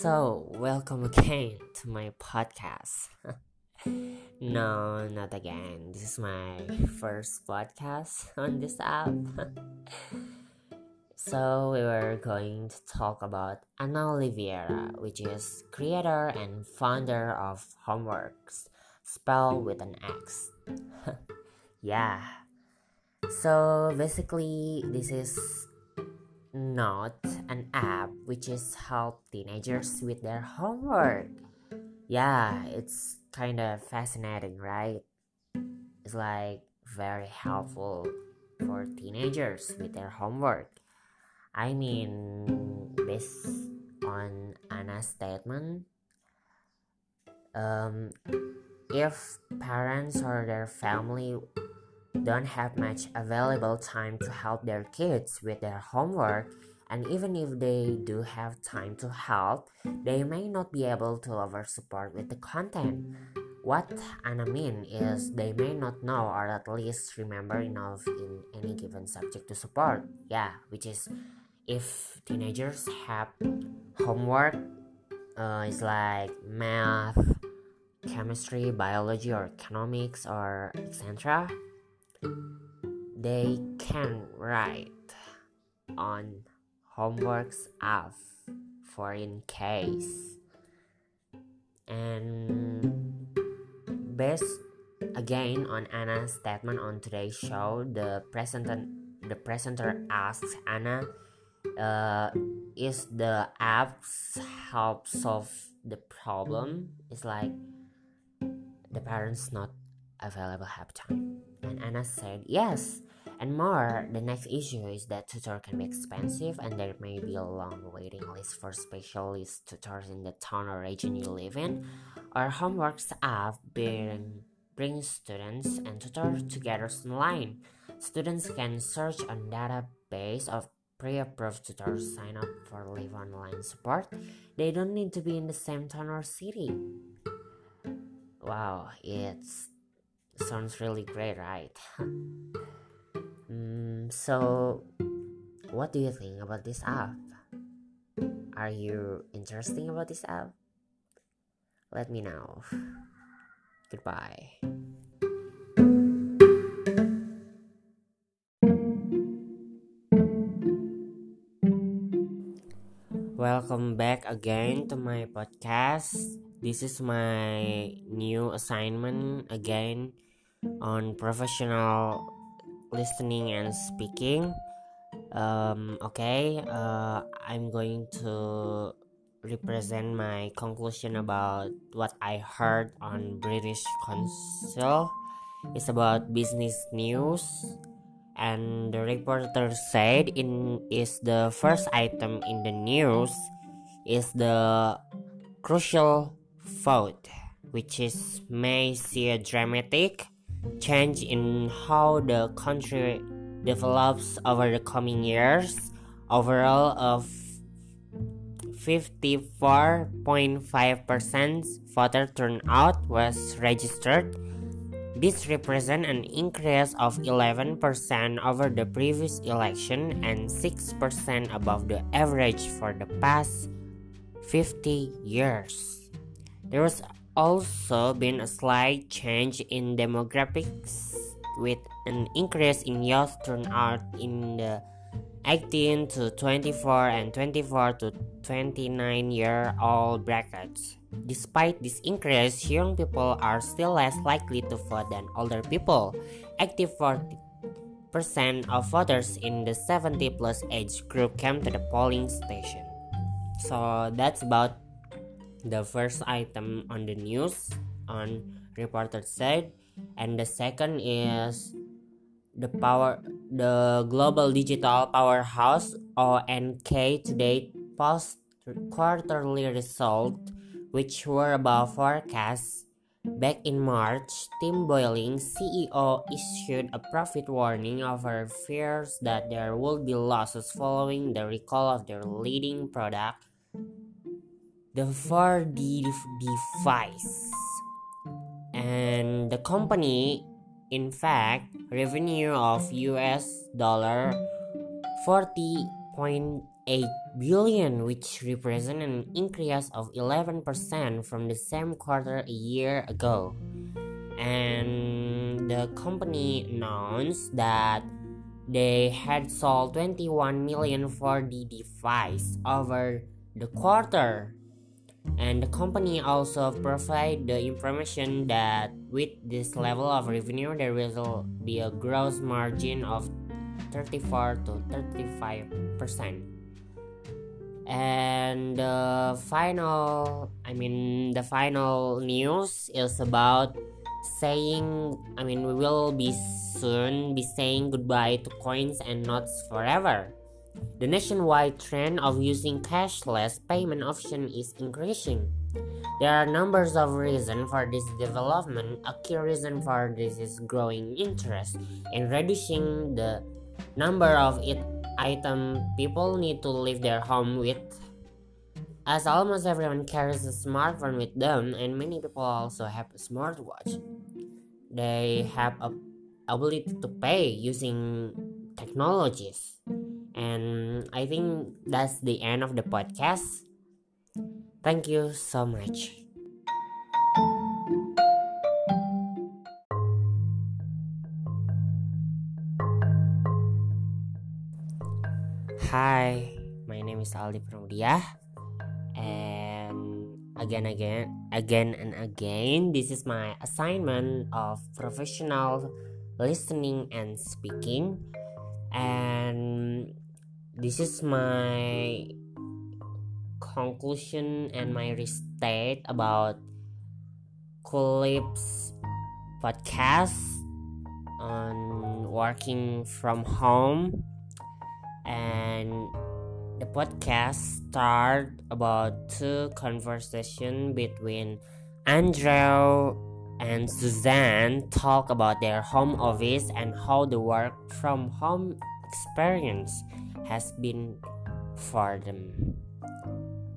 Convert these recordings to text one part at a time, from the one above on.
So, welcome again to my podcast. no, not again. This is my first podcast on this app. so, we were going to talk about Ana Oliveira, which is creator and founder of Homeworks, spelled with an X. yeah. So, basically, this is not an app which is help teenagers with their homework. Yeah, it's kind of fascinating, right? It's like very helpful for teenagers with their homework. I mean, based on Anna's statement, um, if parents or their family don't have much available time to help their kids with their homework, and even if they do have time to help, they may not be able to over support with the content. What Ana mean is they may not know or at least remember enough in any given subject to support. Yeah, which is if teenagers have homework, uh, it's like math, chemistry, biology, or economics, or etc they can write on homeworks app for in case. And based again on Anna's statement on today's show the presenter the presenter asks Anna uh, is the apps help solve the problem? It's like the parents not available have time and Anna said yes. And more, the next issue is that tutor can be expensive and there may be a long waiting list for specialist tutors in the town or region you live in. Our homeworks app bring, brings students and tutors together online. Students can search on database of pre-approved tutors sign up for live online support. They don't need to be in the same town or city. Wow, it's sounds really great, right? mm, so, what do you think about this app? Are you interested about this app? Let me know. Goodbye. Welcome back again to my podcast. This is my new assignment again on professional listening and speaking. Um, okay, uh, I'm going to represent my conclusion about what I heard on British Council. It's about business news, and the reporter said in is the first item in the news is the crucial vote, which is may see a dramatic change in how the country develops over the coming years. Overall, of 54.5% voter turnout was registered. This represents an increase of 11% over the previous election and 6% above the average for the past 50 years. There was also been a slight change in demographics with an increase in youth turnout in the 18 to 24 and 24 to 29 year old brackets. Despite this increase, young people are still less likely to vote than older people. Active 40% of voters in the 70 plus age group came to the polling station. So that's about the first item on the news on reporter said and the second is the power the global digital powerhouse onk today post quarterly result which were above forecast. Back in March, Tim Boiling, CEO, issued a profit warning over fears that there would be losses following the recall of their leading product, the 4D device. And the company, in fact, revenue of US dollar 40.8 billion, which represents an increase of 11% from the same quarter a year ago. And the company announced that they had sold 21 million 4D device over the quarter. And the company also provide the information that with this level of revenue there will be a gross margin of 34 to 35 percent. And the final i mean the final news is about saying i mean we will be soon be saying goodbye to coins and notes forever the nationwide trend of using cashless payment option is increasing. There are numbers of reasons for this development. A key reason for this is growing interest in reducing the number of it item people need to leave their home with. As almost everyone carries a smartphone with them and many people also have a smartwatch they have a ability to pay using technologies and i think that's the end of the podcast. Thank you so much. Hi, my name is Aldi Pramudia. And again again again and again this is my assignment of professional listening and speaking. And this is my conclusion and my restate about Clips podcast on working from home. And the podcast start about two conversation between Andrew and Suzanne talk about their home office and how the work from home experience has been for them.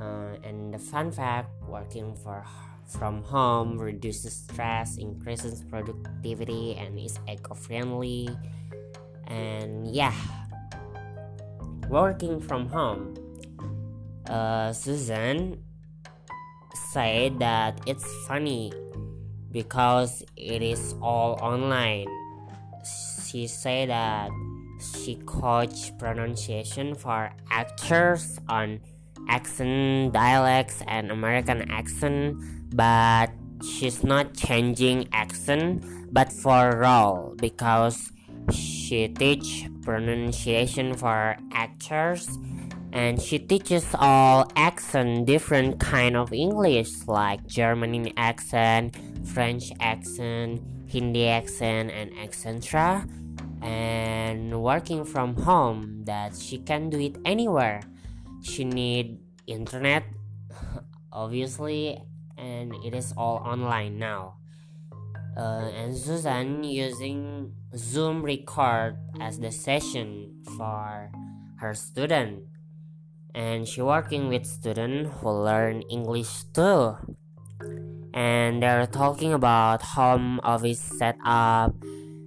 Uh, and the fun fact working for from home reduces stress, increases productivity, and is eco-friendly. And yeah, working from home. Uh, Susan said that it's funny because it is all online. She said that she coached pronunciation for actors on accent, dialects, and American accent, but she's not changing accent but for role because she teach pronunciation for actors and she teaches all accent different kind of english like german accent french accent hindi accent and etc and working from home that she can do it anywhere. She need internet obviously and it is all online now. Uh, and Susan using Zoom record as the session for her student. And she working with student who learn English too. And they're talking about home office setup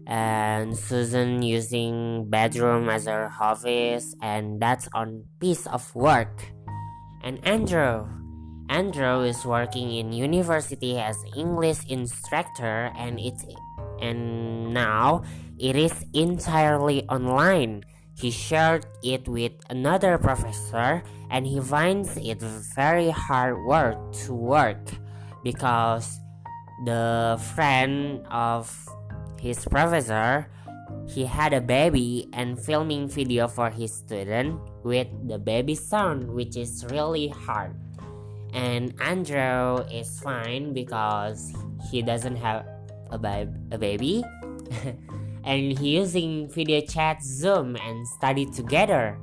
and Susan using bedroom as her office and that's on piece of work and Andrew Andrew is working in university as English instructor and it's and now it is entirely online. He shared it with another professor and he finds it very hard work to work because the friend of his professor he had a baby and filming video for his student with the baby sound which is really hard. And Andrew is fine because he doesn't have a, ba- a baby. And he using video chat zoom and study together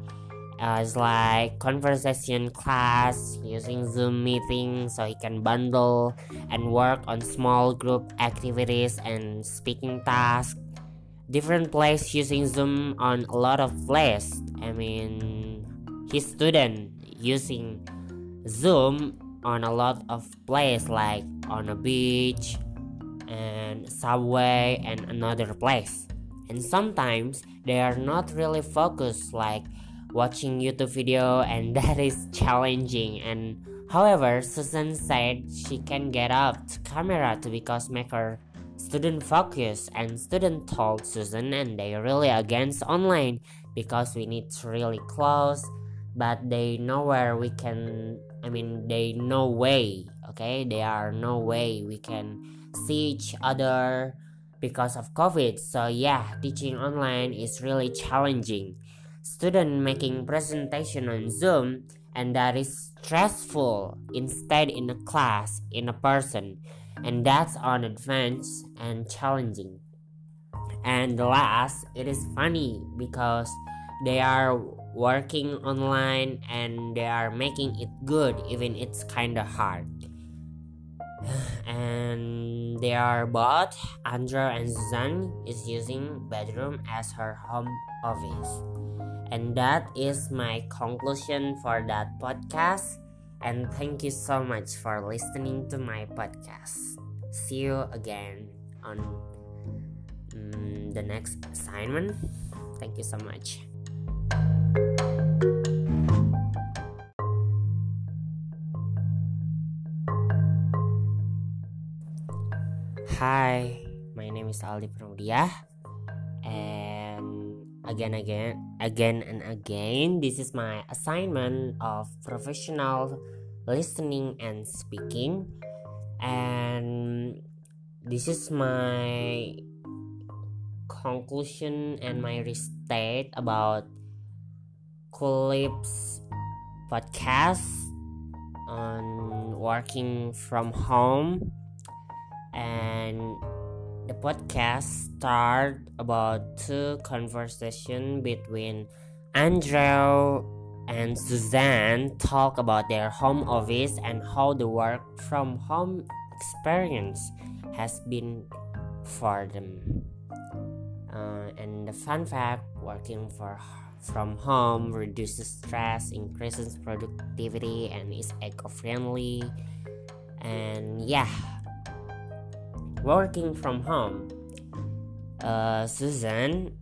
Uh, as like conversation class using zoom meeting so he can bundle and work on small group activities and speaking tasks. Different place using zoom on a lot of place i mean his student using zoom on a lot of place like on a beach and subway and another place. And sometimes they are not really focused like watching YouTube video and that is challenging. And however Susan said she can get up to camera to because make her student focus and student told Susan and they really against online because we need to really close but they know where we can I mean they no way okay? There are no way we can see each other because of COVID. So yeah teaching online is really challenging student making presentation on Zoom and that is stressful instead in a class in a person. And that's on advanced and challenging. And last it is funny because they are working online and they are making it good even it's kind of hard. And they are both andrew and suzanne is using bedroom as her home office and that is my conclusion for that podcast. And thank you so much for listening to my podcast. See you again on um, the next assignment. Thank you so much. Hi, my name is Aldi Pramudia again again again and again this is my assignment of professional listening and speaking. And this is my conclusion and my restate about Clips podcast on working from home podcast start about two conversation between Andrew and Suzanne talk about their home office and how the work from home experience has been for them. Uh, and the fun fact working for from home reduces stress, increases productivity, and is eco friendly. And yeah, working from home, uh, Susan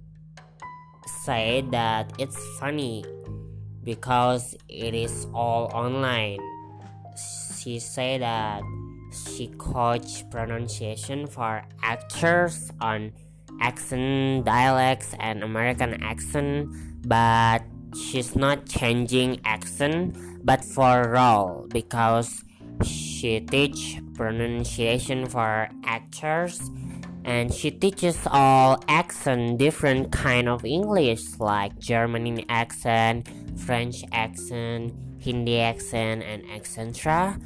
said that it's funny because it is all online. She said that she coached pronunciation for actors on accent, dialects, and American accent, but she's not changing accent, but for role because she teach pronunciation for actors and she teaches all accent different kind of english like german accent french accent hindi accent and etc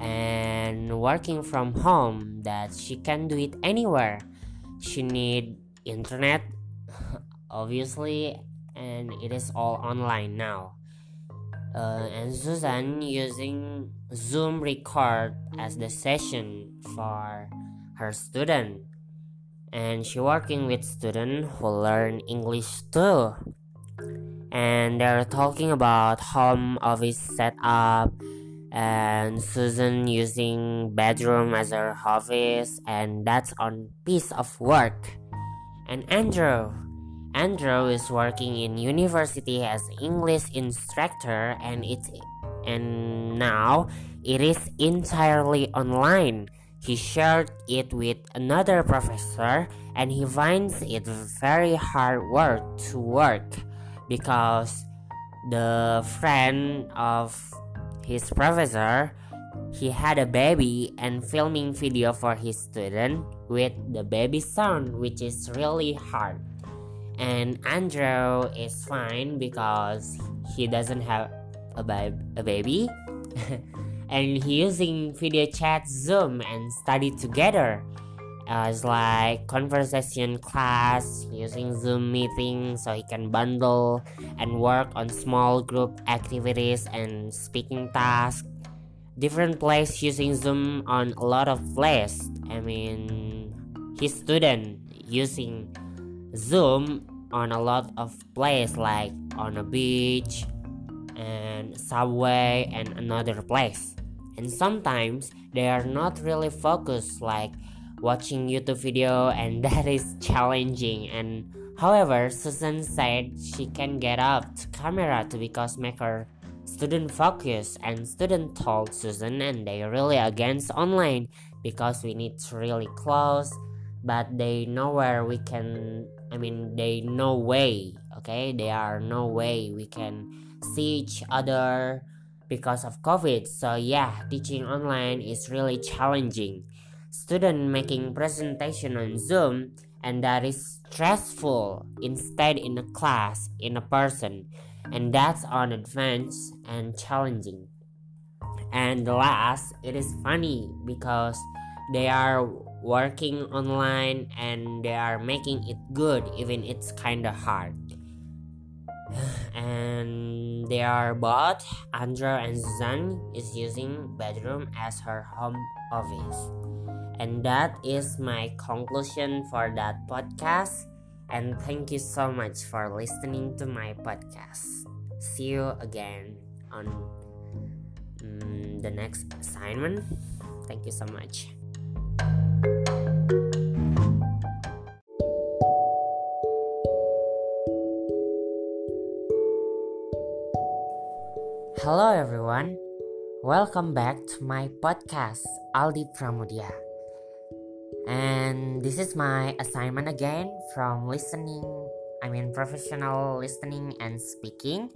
and working from home that she can do it anywhere. She need internet obviously and it is all online now uh, and Susan using Zoom record as the session for her student. And she working with student who learn English too. And they're talking about home office setup and Susan using bedroom as her office and that's on piece of work. And Andrew Andrew is working in university as English instructor and it's and now it is entirely online. He shared it with another professor and he finds it very hard work to work because the friend of his professor he had a baby and filming video for his student with the baby sound which is really hard and Andrew is fine because he doesn't have a, ba- a baby. And he using video chat zoom and study together. Uh, As like conversation class using zoom meeting so he can bundle and work on small group activities and speaking tasks different place using zoom on a lot of place. I mean his student using Zoom on a lot of place like on a beach and subway and another place. And sometimes they are not really focused like watching YouTube video and that is challenging and however Susan said she can get up to camera to because make her student focus and student told Susan and they really against online because we need to really close but they know where we can I mean they no way okay? There are no way we can see each other because of COVID. So yeah teaching online is really challenging. Student making presentation on Zoom and that is stressful instead in a class in a person. And that's on advanced and challenging. And last it is funny because they are working online and they are making it good even it's kind of hard. And they are both andrea and suzanne is using bedroom as her home office. And that is my conclusion for that podcast. And thank you so much for listening to my podcast. See you again on um, the next assignment. Thank you so much Hello everyone, welcome back to my podcast Aldi Pramudiya. And this is my assignment again from listening, I mean professional listening and speaking.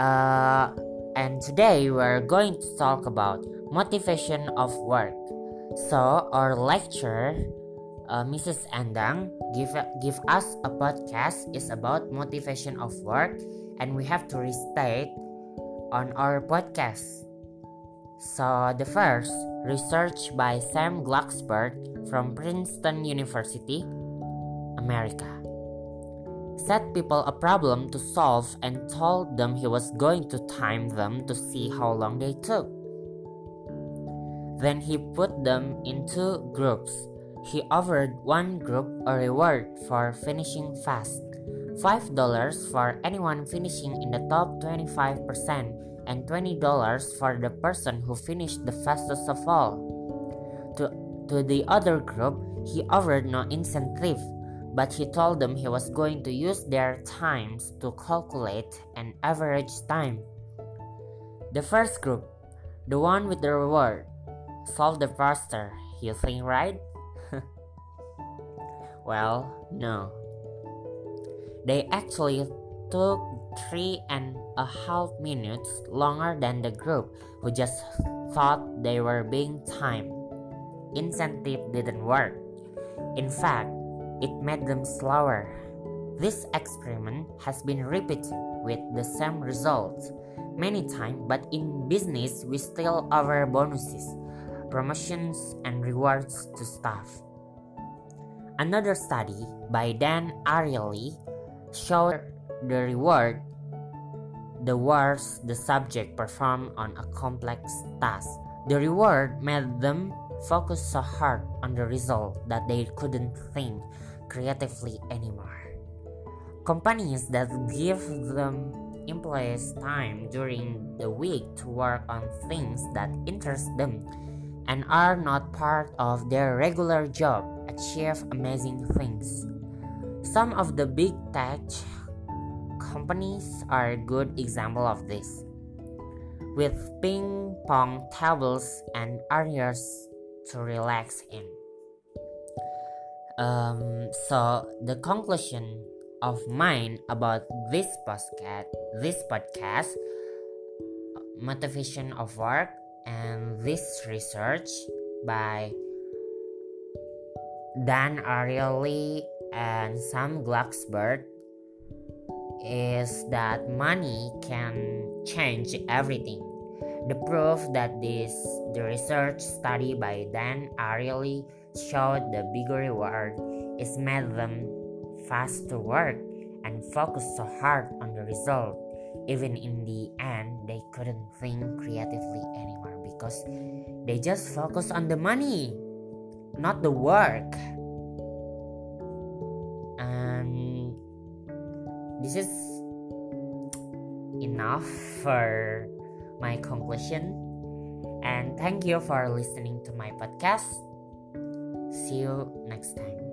Uh, and today we're going to talk about motivation of work. So our lecturer, uh, Mrs. Andang, give give us a podcast is about motivation of work, and we have to restate on our podcast. So, the first, research by Sam Glucksberg from Princeton University, America. Set people a problem to solve and told them he was going to time them to see how long they took. Then he put them into groups. He offered one group a reward for finishing fast $5 for anyone finishing in the top 25%, and $20 for the person who finished the fastest of all. To, to the other group, he offered no incentive, but he told them he was going to use their times to calculate an average time. The first group, the one with the reward, solved the faster, you think, right? well, no. They actually took three and a half minutes longer than the group who just thought they were being timed. Incentive didn't work. In fact, it made them slower. This experiment has been repeated with the same results many times, but in business, we still offer bonuses, promotions, and rewards to staff. Another study by Dan Ariely showed the reward the worse the subject performed on a complex task. The reward made them focus so hard on the result that they couldn't think creatively anymore. Companies that give them employees time during the week to work on things that interest them and are not part of their regular job achieve amazing things. Some of the big tech companies are a good example of this. With ping pong tables and areas to relax in. Um, so the conclusion of mine about this podcast, this podcast, motivation of work, and this research by Dan Ariely and Sam Glucksberg is that money can change everything. The proof that this the research study by Dan Ariely showed the bigger reward is made them fast to work and focus so hard on the result. Even in the end, they couldn't think creatively anymore because they just focus on the money, not the work. This is enough for my conclusion and thank you for listening to my podcast See you next time.